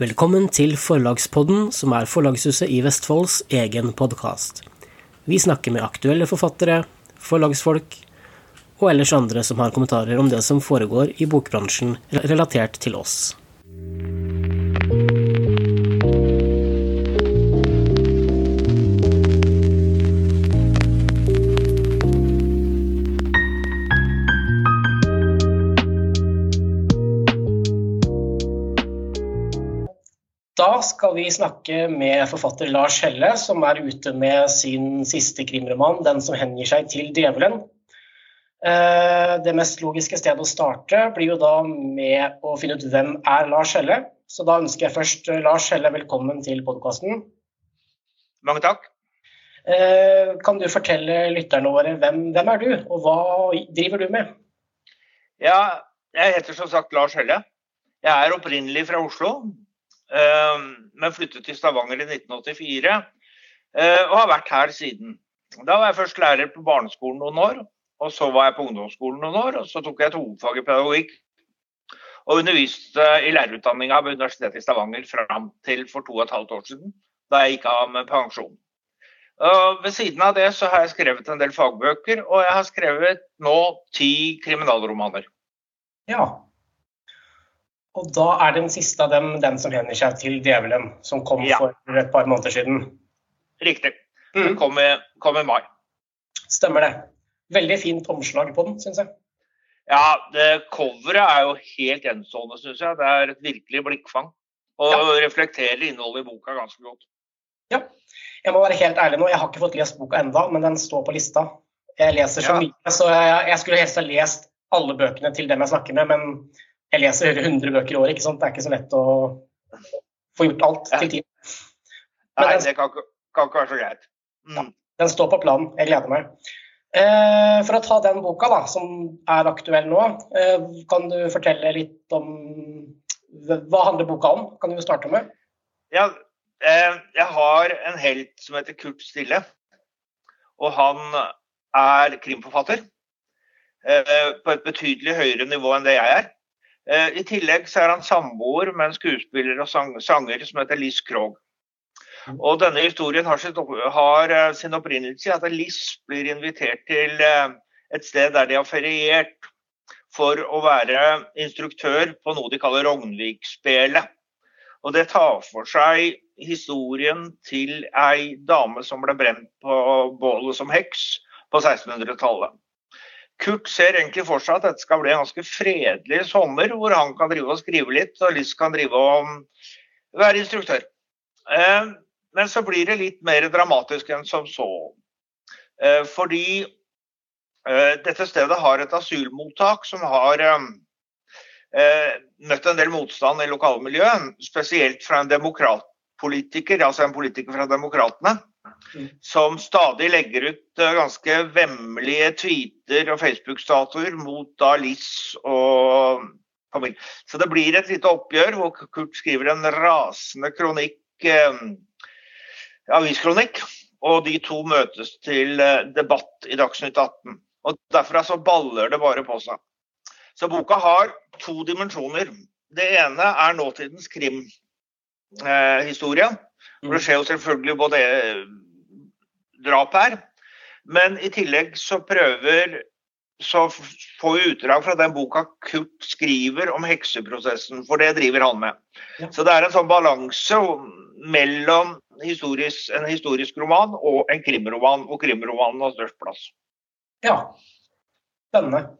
Velkommen til Forlagspodden, som er Forlagshuset i Vestfolds egen podkast. Vi snakker med aktuelle forfattere, forlagsfolk og ellers andre som har kommentarer om det som foregår i bokbransjen relatert til oss. Skal vi snakke med forfatter Lars Helle, som er ute med sin siste krimroman, 'Den som hengir seg til djevelen'. Eh, det mest logiske stedet å starte blir jo da med å finne ut hvem er Lars Helle. Så da ønsker jeg først eh, Lars Helle velkommen til podkasten. Mange takk. Eh, kan du fortelle lytterne våre hvem, hvem er du, og hva driver du med? Ja, jeg heter som sagt Lars Helle. Jeg er opprinnelig fra Oslo, men flyttet til Stavanger i 1984 eh, og har vært her siden. Da var jeg først lærer på barneskolen noen år, og så var jeg på ungdomsskolen noen år. og Så tok jeg et hovedfag i pedagogikk og underviste i lærerutdanninga ved Universitetet i Stavanger fram til for to og et halvt år siden, da jeg gikk av med pensjon. Og ved siden av det så har jeg skrevet en del fagbøker, og jeg har skrevet nå ti kriminalromaner. Ja, og da er den siste av dem den som hender seg til djevelen, som kom ja. for et par måneder siden. Riktig. Mm. Den kom i, kom i, mai. Stemmer det. Veldig fint omslag på den, syns jeg. Ja, det coveret er jo helt enestående, syns jeg. Det er et virkelig blikkfang. Og ja. reflekterer innholdet i boka ganske godt. Ja. Jeg må være helt ærlig nå, jeg har ikke fått lest boka enda, men den står på lista. Jeg leser så ja. mye, så jeg, jeg skulle helst ha lest alle bøkene til dem jeg snakker med, men jeg leser 100 bøker i året. ikke sant? Det er ikke så lett å få gjort alt til tid. Nei, det kan, kan, ikke være så greit. Mm. Ja, den står på planen. Jeg gleder meg. Eh, for å ta den boka da, som er aktuell nå, eh, kan du fortelle litt om Hva handler boka om? Kan du starte med? Ja, eh, jeg har en helt som heter Kurt Stille. Og han er krimforfatter. Eh, på et betydelig høyere nivå enn det jeg er. Eh, I tillegg så er han samboer med en skuespiller og sanger som heter Liss Krogh. Og denne historien har, sitt, har eh, sin opprinnelse i at Liss blir invitert til eh, et sted der de har feriert for å være instruktør på noe de kaller Rognvik-spelet. Og det tar for seg historien til ei dame som ble brent på bålet som heks på 1600-tallet. Kurt ser egentlig for seg at dette skal bli en ganske fredelig sommer, hvor han kan drive og skrive litt, og Liss kan drive og være instruktør. Eh, men så blir det litt mer dramatisk enn som så. Eh, fordi eh, dette stedet har et asylmottak som har møtt en del motstand i lokalmiljøet, spesielt fra en demokratpolitiker, altså en politiker fra Demokratene som stadig legger ut eh, ganske vemmelige tweeter og Facebook-statuer mot da Liss og familie. Så det blir et lite oppgjør hvor Kurt skriver en rasende kronikk, eh, aviskronikk, og de to møtes til eh, debatt i Dagsnytt 18. Og Derfra så baller det bare på seg. Så boka har to dimensjoner. Det ene er nåtidens krimhistorie. Eh, for det skjer jo selvfølgelig både drap her. Men i tillegg så prøver så får vi utdrag fra den boka Kurt skriver om hekseprosessen, for det driver han med. Ja. Så det er en sånn balanse mellom historisk, en historisk roman og en krimroman, hvor krimromanen har størst plass. Ja, spennende.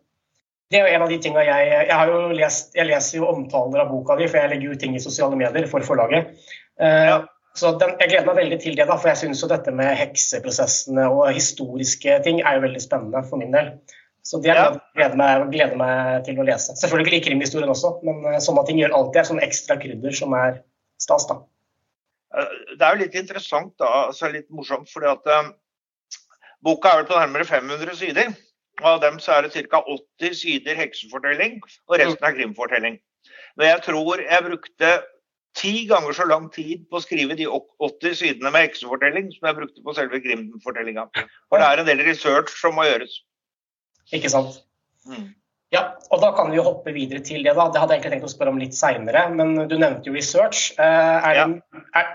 Det er jo en av de tingene jeg Jeg har jo lest, jeg leser jo omtaler av boka di, for jeg legger ut ting i sosiale medier for forlaget. Uh, ja. Så den, Jeg gleder meg veldig til det, da, for jeg syns dette med hekseprosessene og historiske ting er jo veldig spennende for min del. Så det ja. gleder, meg, gleder meg til å lese. Selvfølgelig krimhistorien også, men eh, sånne ting gjør alltid et sånn ekstra krydder som er stas. da. Eh, det er jo litt interessant, da, altså litt morsomt, fordi at um, boka er vel på nærmere 500 sider. Og av dem så er det ca. 80 sider heksefortelling, og resten er krimfortelling. Men jeg tror jeg brukte ti ganger så lang tid på å skrive de 80 sidene med heksefortelling som jeg brukte på selve Grimden-fortellinga. For det er en del research som må gjøres. Ikke sant. Mm. Ja, og da kan vi jo hoppe videre til det. da. Det hadde jeg egentlig tenkt å spørre om litt seinere, men du nevnte jo research. Eh, er det, er,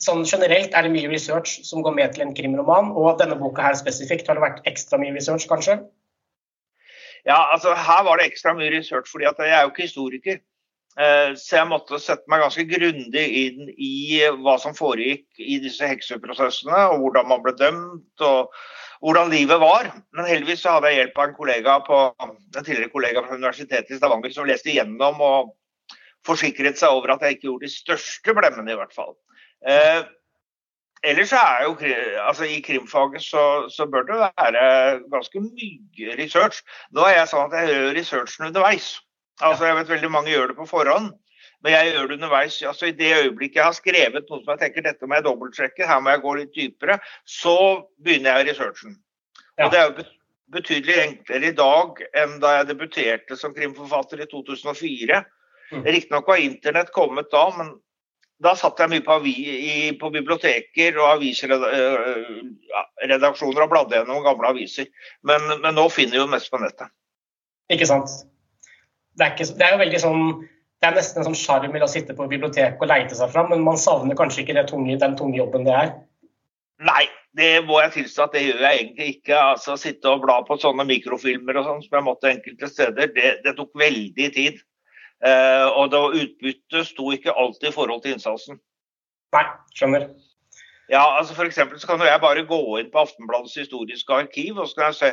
sånn generelt er det mye research som går med til en krimroman, og denne boka her spesifikt, har det vært ekstra mye research, kanskje? Ja, altså her var det ekstra mye research, fordi at jeg er jo ikke historiker. Eh, så jeg måtte sette meg ganske grundig inn i hva som foregikk i disse hekseprosessene, og hvordan man ble dømt, og hvordan livet var. Men heldigvis så hadde jeg hjelp av en kollega på, en tidligere kollega fra Universitetet i Stavanger som leste igjennom og forsikret seg over at jeg ikke gjorde de største blemmene, i hvert fall. Eh, ellers er jo altså I krimfaget så, så, bør det være ganske mye research. Nå er jeg sånn at jeg gjør researchen underveis. Altså, jeg vet veldig mange gjør det på forhånd, men jeg gjør det underveis. Altså, I det øyeblikket jeg har skrevet noe som jeg tenker dette må jeg dobbeltsjekke, her må jeg gå litt dypere, så begynner jeg researchen. Og Det er jo betydelig enklere i dag enn da jeg debuterte som krimforfatter i 2004. Mm. Riktignok var internett kommet da, men da satt jeg mye på, i, på biblioteker og avisredaksjoner og bladde gjennom gamle aviser. Men, men nå finner jeg jo mest på nettet. Ikke sant det er, ikke, det er jo veldig sånn det er nesten en sånn sjarm i å sitte på biblioteket og leite seg fram, men man savner kanskje ikke tunge, den tunge jobben det er? Nei, det må jeg tilstå at det gjør jeg egentlig ikke. Altså Sitte og bla på sånne mikrofilmer og sånn som jeg måtte enkelte steder, det, det tok veldig tid. Eh, og utbyttet sto ikke alltid i forhold til innsatsen. Nei, skjønner. Ja, altså for så kan jeg bare gå inn på Aftenbladets historiske arkiv og så kan jeg se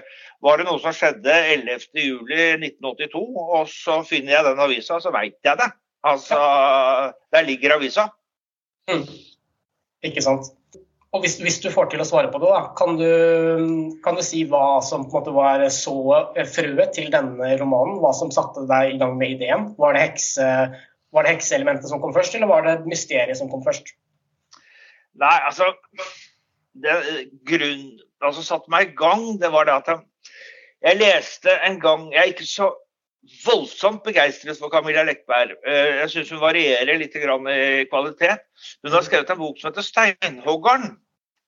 var det noe som skjedde 11.07.1982, og så finner jeg den avisa, så veit jeg det. Altså, Der ligger avisa. Mm. Ikke sant. Og hvis, hvis, du får til å svare på det, da, kan du, kan du si hva som på en måte var så frøet til denne romanen? Hva som satte deg i gang med ideen? Var det, hekse, var det hekseelementet som kom først, eller var det mysteriet som kom først? Nei, altså det grunn, altså satte meg i gang, det var det at jeg, jeg leste en gang Jeg er ikke så voldsomt begeistret for Camilla Lekberg. Eh, jeg syns hun varierer litt i kvalitet. Hun har skrevet en bok som heter 'Steinhoggeren',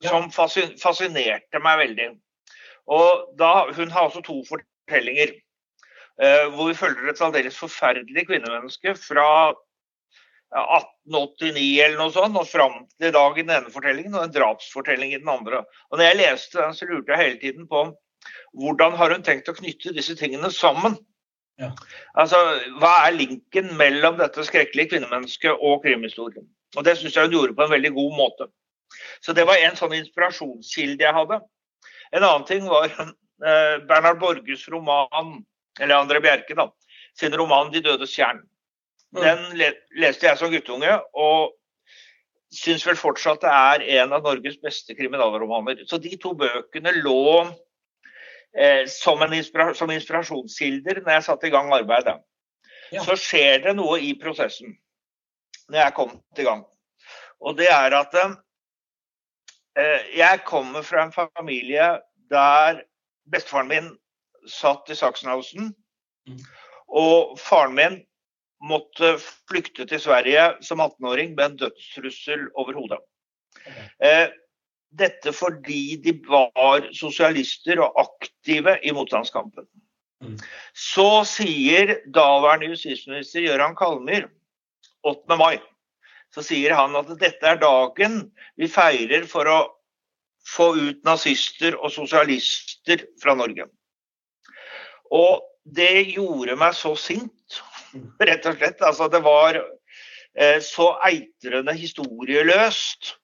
som fascinerte meg veldig. Og da, Hun har også to fortellinger eh, hvor vi følger et aldeles forferdelig kvinnemenneske fra 1889 eller noe sånt, og fram til dag i den ene fortellingen og en drapsfortelling i den andre. Og når jeg leste den, så lurte jeg hele tiden på hvordan har hun tenkt å knytte disse tingene sammen? Ja. Altså, Hva er linken mellom dette skrekkelige kvinnemennesket og krimhistorien? Og Det syns jeg hun gjorde på en veldig god måte. Så det var en sånn inspirasjonskilde jeg hadde. En annen ting var eh, Bernhard Borges roman, eller André Bjerke, da, sin roman 'De dødes kjern'. Mm. Den leste jeg som guttunge, og syns vel fortsatt det er en av Norges beste kriminalromaner. Så de to bøkene lå eh, som, inspira som, inspirasjonskilder når jeg satte i gang arbeidet. Ja. Så skjer det noe i prosessen når jeg kom til gang. Og det er at eh, jeg kommer fra en familie der bestefaren min satt i Sachsenhausen. Mm. Og faren min måtte flykte til Sverige som 18-åring med en dødstrussel over hodet. Eh, dette fordi de var sosialister og aktive i motstandskampen. Mm. Så sier daværende justisminister Gøran Kalmyr 8. mai så sier han at dette er dagen vi feirer for å få ut nazister og sosialister fra Norge. Og det gjorde meg så sint rett og slett. Altså, det var eh, så eitrende historieløst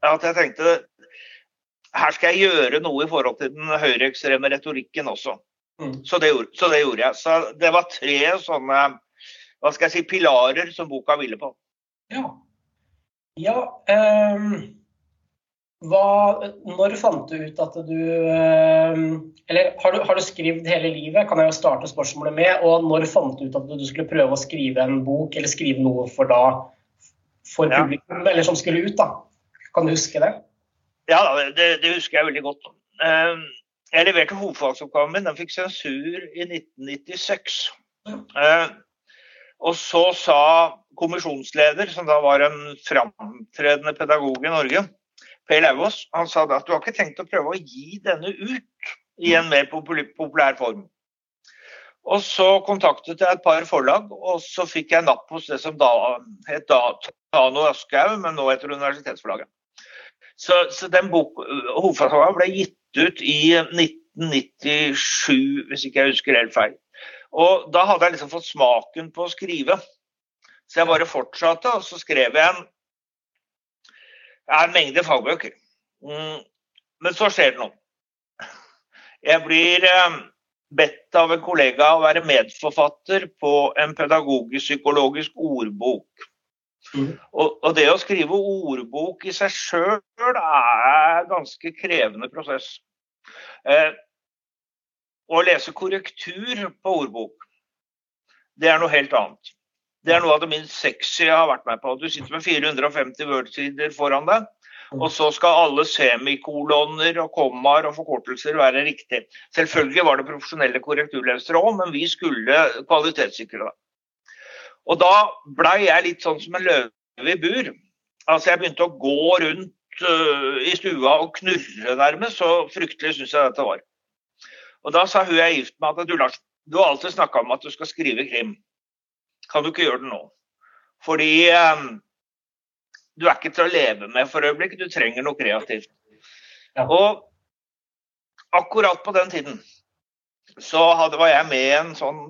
at jeg tenkte her skal jeg gjøre noe i forhold til den høyreekstreme retorikken også. Mm. Så, det, så, det, gjorde jeg. Så det var tre sånne hva skal jeg si, pilarer som boka ville på. Ja. ja um hva, når fant du ut at du eh, Eller har du, har du skrevet hele livet, kan jeg jo starte spørsmålet med. Og når fant du ut at du skulle prøve å skrive en bok, eller skrive noe for da for ja. publikum, eller som skulle ut? da? Kan du huske det? Ja, det, det husker jeg veldig godt. Eh, jeg leverte hovedfagsoppgaven min, den fikk sensur i 1996. Og så sa kommisjonsleder, som da var en framtredende pedagog i Norge, Per Lauvås han sa da at du har ikke tenkt å prøve å gi denne ut i en mer populær form. Og så kontaktet jeg et par forlag, og så fikk jeg napp hos det som da het Tano Aschehoug, men nå heter Universitetsforlaget. Så, så den bok, hovedforfatteren ble gitt ut i 1997, hvis ikke jeg husker helt feil. Og da hadde jeg liksom fått smaken på å skrive. Så jeg bare fortsatte, og så skrev jeg en, en mengde fagbøker. Mm, men så skjer det noe. Jeg blir eh, bedt av en kollega å være medforfatter på en pedagogisk-psykologisk ordbok. Mm. Og, og, det å skrive ordbok i seg sjøl er en ganske krevende prosess. Eh, å lese korrektur på ordbok, det er noe helt annet. Det er noe av det minst sexy jeg har vært med på. Du sitter med 450 Word-sider foran deg, og så skal alle semikoloner og kommaer og forkortelser være riktig. Selvfølgelig var det profesjonelle korrekturlesere òg, men vi skulle kvalitetssikre det. Og da blei jeg litt sånn som en løve i bur. Altså jeg begynte å gå rundt uh, i stua og knurre nærmest, så fryktelig syns jeg dette var. Og da sa hun jeg er gift med at du, Lars, du har alltid snakka om at du skal skrive krim. Kan du ikke gjøre det nå? Fordi um, du er ikke til å leve med for øyeblikket, du trenger noe kreativt. Ja. Og akkurat på den tiden så hadde, var jeg med i en sånn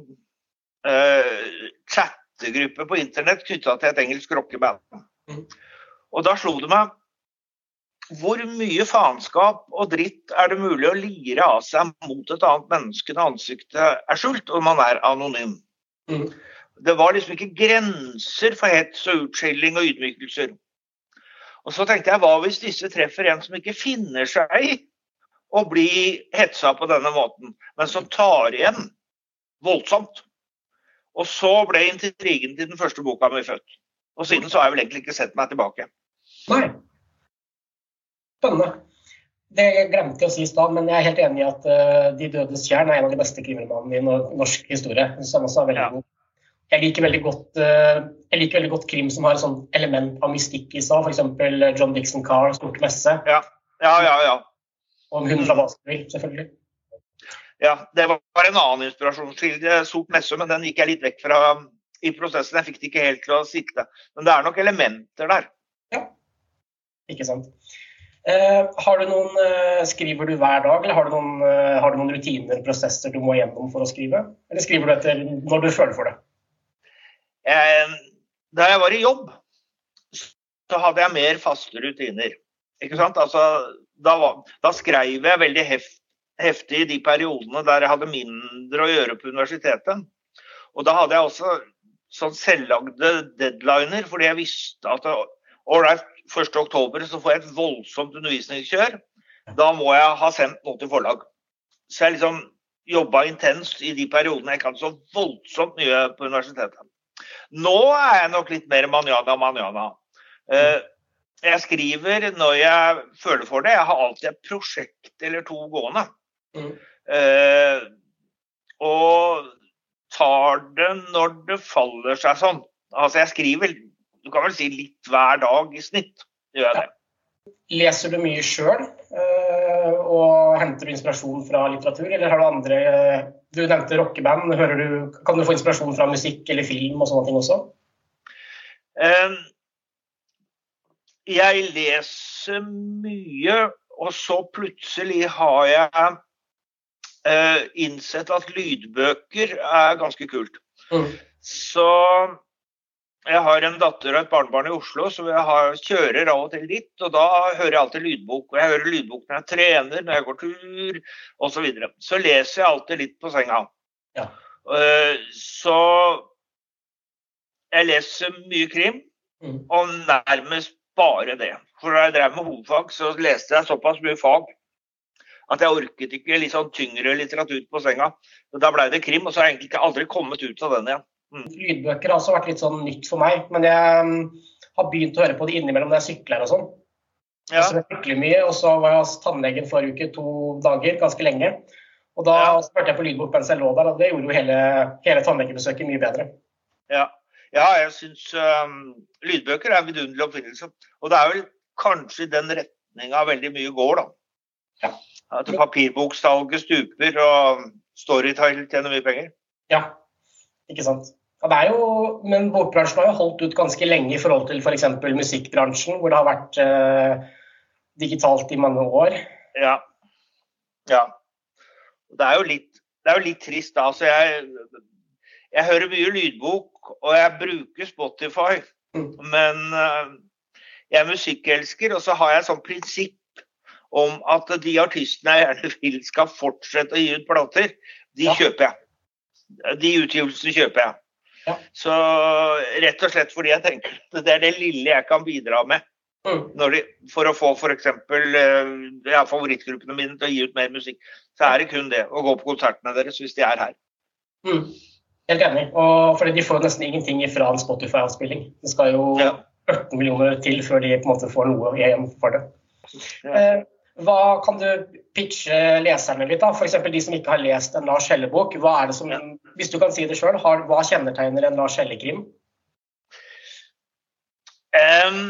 uh, chattegruppe på internett knytta til et engelsk rockeband. Mm. Og da slo det meg hvor mye faenskap og dritt er det mulig å lire av seg mot et annet menneske når ansiktet er skjult og man er anonym? Mm. Det var liksom ikke grenser for hets og utskjelling og ydmykelser. Og så tenkte jeg, hva hvis disse treffer en som ikke finner seg i å bli hetsa på denne måten, men som tar igjen voldsomt? Og så ble intrigen til den første boka mi født. Og siden så har jeg vel egentlig ikke sett meg tilbake. Nei. Spennende. Det glemte jeg å si i stad, men jeg er helt enig i at uh, 'De dødes tjern' er en av de beste krimromanene i norsk historie. Som også er veldig god. Jeg liker, veldig godt, uh, jeg liker veldig godt krim som har et sånt element av mystikk i seg. F.eks. John Dixon Carr, 'Stort messe'. Ja, ja, ja. ja. Og 'Hun fra Baskerville', selvfølgelig. Ja, det var en annen inspirasjonskilde, 'Sort messe', men den gikk jeg litt vekk fra i prosessen. Jeg fikk det ikke helt til å sitte. Men det er nok elementer der. Ja, ikke sant. Uh, har du noen, uh, skriver du hver dag, eller har du, noen, uh, har du noen rutiner prosesser du må gjennom for å skrive? Eller skriver du etter når du føler for det? Da jeg var i jobb, så hadde jeg mer faste rutiner. Ikke sant? Altså, da, da skrev jeg veldig heft, heftig i de periodene der jeg hadde mindre å gjøre på universitetet. Og da hadde jeg også sånn selvlagde deadliner, fordi jeg visste at ålreit, 1.10 så får jeg et voldsomt undervisningskjør. Da må jeg ha sendt noe til forlag. Så jeg liksom jobba intenst i de periodene jeg kan så voldsomt mye på universitetet. Nå er jeg nok litt mer manjana manjana. Eh, jeg skriver når jeg føler for det. Jeg har alltid et prosjekt eller to gående. Mm. Eh, og tar det når det faller seg sånn. Altså jeg skriver du kan vel si litt hver dag i snitt. Gjør jeg det. Leser du mye sjøl, eh, og henter du inspirasjon fra litteratur, eller har du andre eh, Du nevnte rockeband. Du, kan du få inspirasjon fra musikk eller film og sånne ting også? Jeg leser mye, og så plutselig har jeg eh, innsett at lydbøker er ganske kult. Mm. Så jeg har en datter og et barnebarn i Oslo, så jeg har, kjører av og til dit. Og da hører jeg alltid lydbok. Og jeg hører lydbok når jeg trener, når jeg går tur osv. Så, videre. så leser jeg alltid litt på senga. Ja. Uh, så jeg leser mye krim, mm. og nærmest bare det. For da jeg drev med hovedfag, så leste jeg såpass mye fag at jeg orket ikke litt sånn tyngre litteratur på senga. Da ble det krim, og så har jeg egentlig ikke aldri kommet ut av den igjen. Mm. Lydbøker har også vært litt sånn nytt for meg, men jeg um, har begynt å høre på det innimellom når jeg sykler og sånn. Ja. Så jeg sykler mye, og så var jeg hos tannlegen forrige uke to dager, ganske lenge. Og da ja. hørte jeg på lydbok mens jeg lå der, og det gjorde jo hele, hele tannlegebesøket mye bedre. Ja, ja jeg syns um, lydbøker er en vidunderlig oppfinnelse. Og det er vel kanskje i den retninga veldig mye går, da. Ja. At papirboksalget stuper og Storytile tjener mye penger. Ja, ikke sant. Ja, det er jo, men bokbransjen har jo holdt ut ganske lenge i forhold til f.eks. For musikkbransjen, hvor det har vært eh, digitalt i mange år. Ja. ja. Det er jo litt, det er jo litt trist, da. Altså, jeg, jeg hører mye lydbok, og jeg bruker Spotify. Mm. Men uh, jeg er musikkelsker, og så har jeg et sånt prinsipp om at de artistene jeg gjerne vil skal fortsette å gi ut plater, de ja. kjøper jeg. De utgivelsene kjøper jeg. Ja. Så rett og slett fordi jeg tenker at det er det lille jeg kan bidra med. Mm. De, for å få f.eks. Eh, ja, favorittgruppene mine til å gi ut mer musikk, så er det kun det. Å gå på konsertene deres hvis de er her. Mm. Helt enig. Og fordi de får nesten ingenting fra en Spotify-avspilling. Det skal jo ja. 18 millioner til før de på en måte får noe igjen for det. Ja. Eh, hva kan du pitche leserne litt, da? F.eks. de som ikke har lest en Lars Helle-bok. Hva er det som, Hvis du kan si det sjøl, hva kjennetegner en Lars Helle-krim? Um,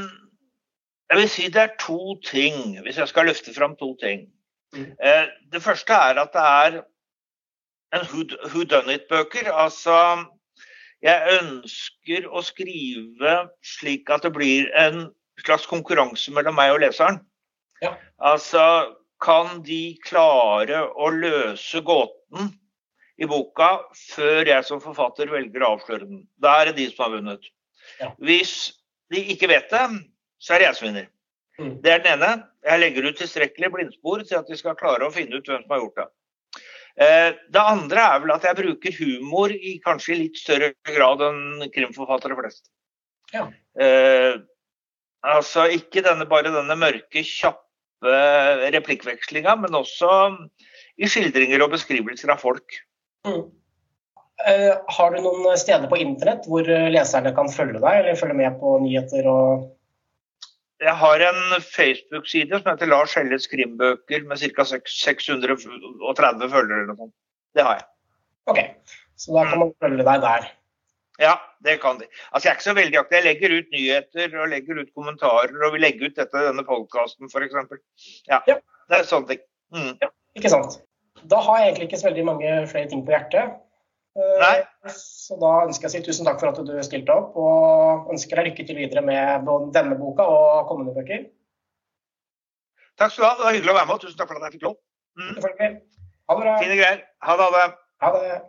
jeg vil si det er to ting, hvis jeg skal løfte fram to ting. Mm. Uh, det første er at det er en who done it-bøker. Altså jeg ønsker å skrive slik at det blir en slags konkurranse mellom meg og leseren. Ja. Altså, kan de klare å løse gåten i boka før jeg som forfatter velger å avsløre den? Da er det de som har vunnet. Ja. Hvis de ikke vet det, så er det jeg som vinner. Mm. Det er den ene. Jeg legger ut tilstrekkelig blindspor til at de skal klare å finne ut hvem som har gjort det. Eh, det andre er vel at jeg bruker humor i kanskje litt større grad enn krimforfattere flest. Ja. Eh, altså ikke denne, bare denne mørke, kjappe replikkvekslinga, men også i skildringer og beskrivelser av folk. Mm. Uh, har du noen steder på internett hvor leserne kan følge deg, eller følge med på nyheter Jeg har en Facebook-side som heter Lars Helles krimbøker med ca. 630 følgere eller noe. Det har jeg. OK, så da kan man følge deg der. Ja, det kan de. Altså, jeg er ikke så veldig aktiv. Jeg legger ut nyheter og legger ut kommentarer, og vi legger ut dette denne podkasten f.eks. Ja, ja. Det er sånne ting. Mm. Ja, ikke sant. Da har jeg egentlig ikke så veldig mange flere ting på hjertet. Eh, Nei. Så da ønsker jeg å si tusen takk for at du stilte opp, og ønsker deg lykke til videre med både denne boka og kommende bøker. Takk skal du ha. Det var hyggelig å være med. Tusen takk for at jeg fikk lov. Mm. Ha det bra. Fine greier. Ha det. Ha det. Ha det.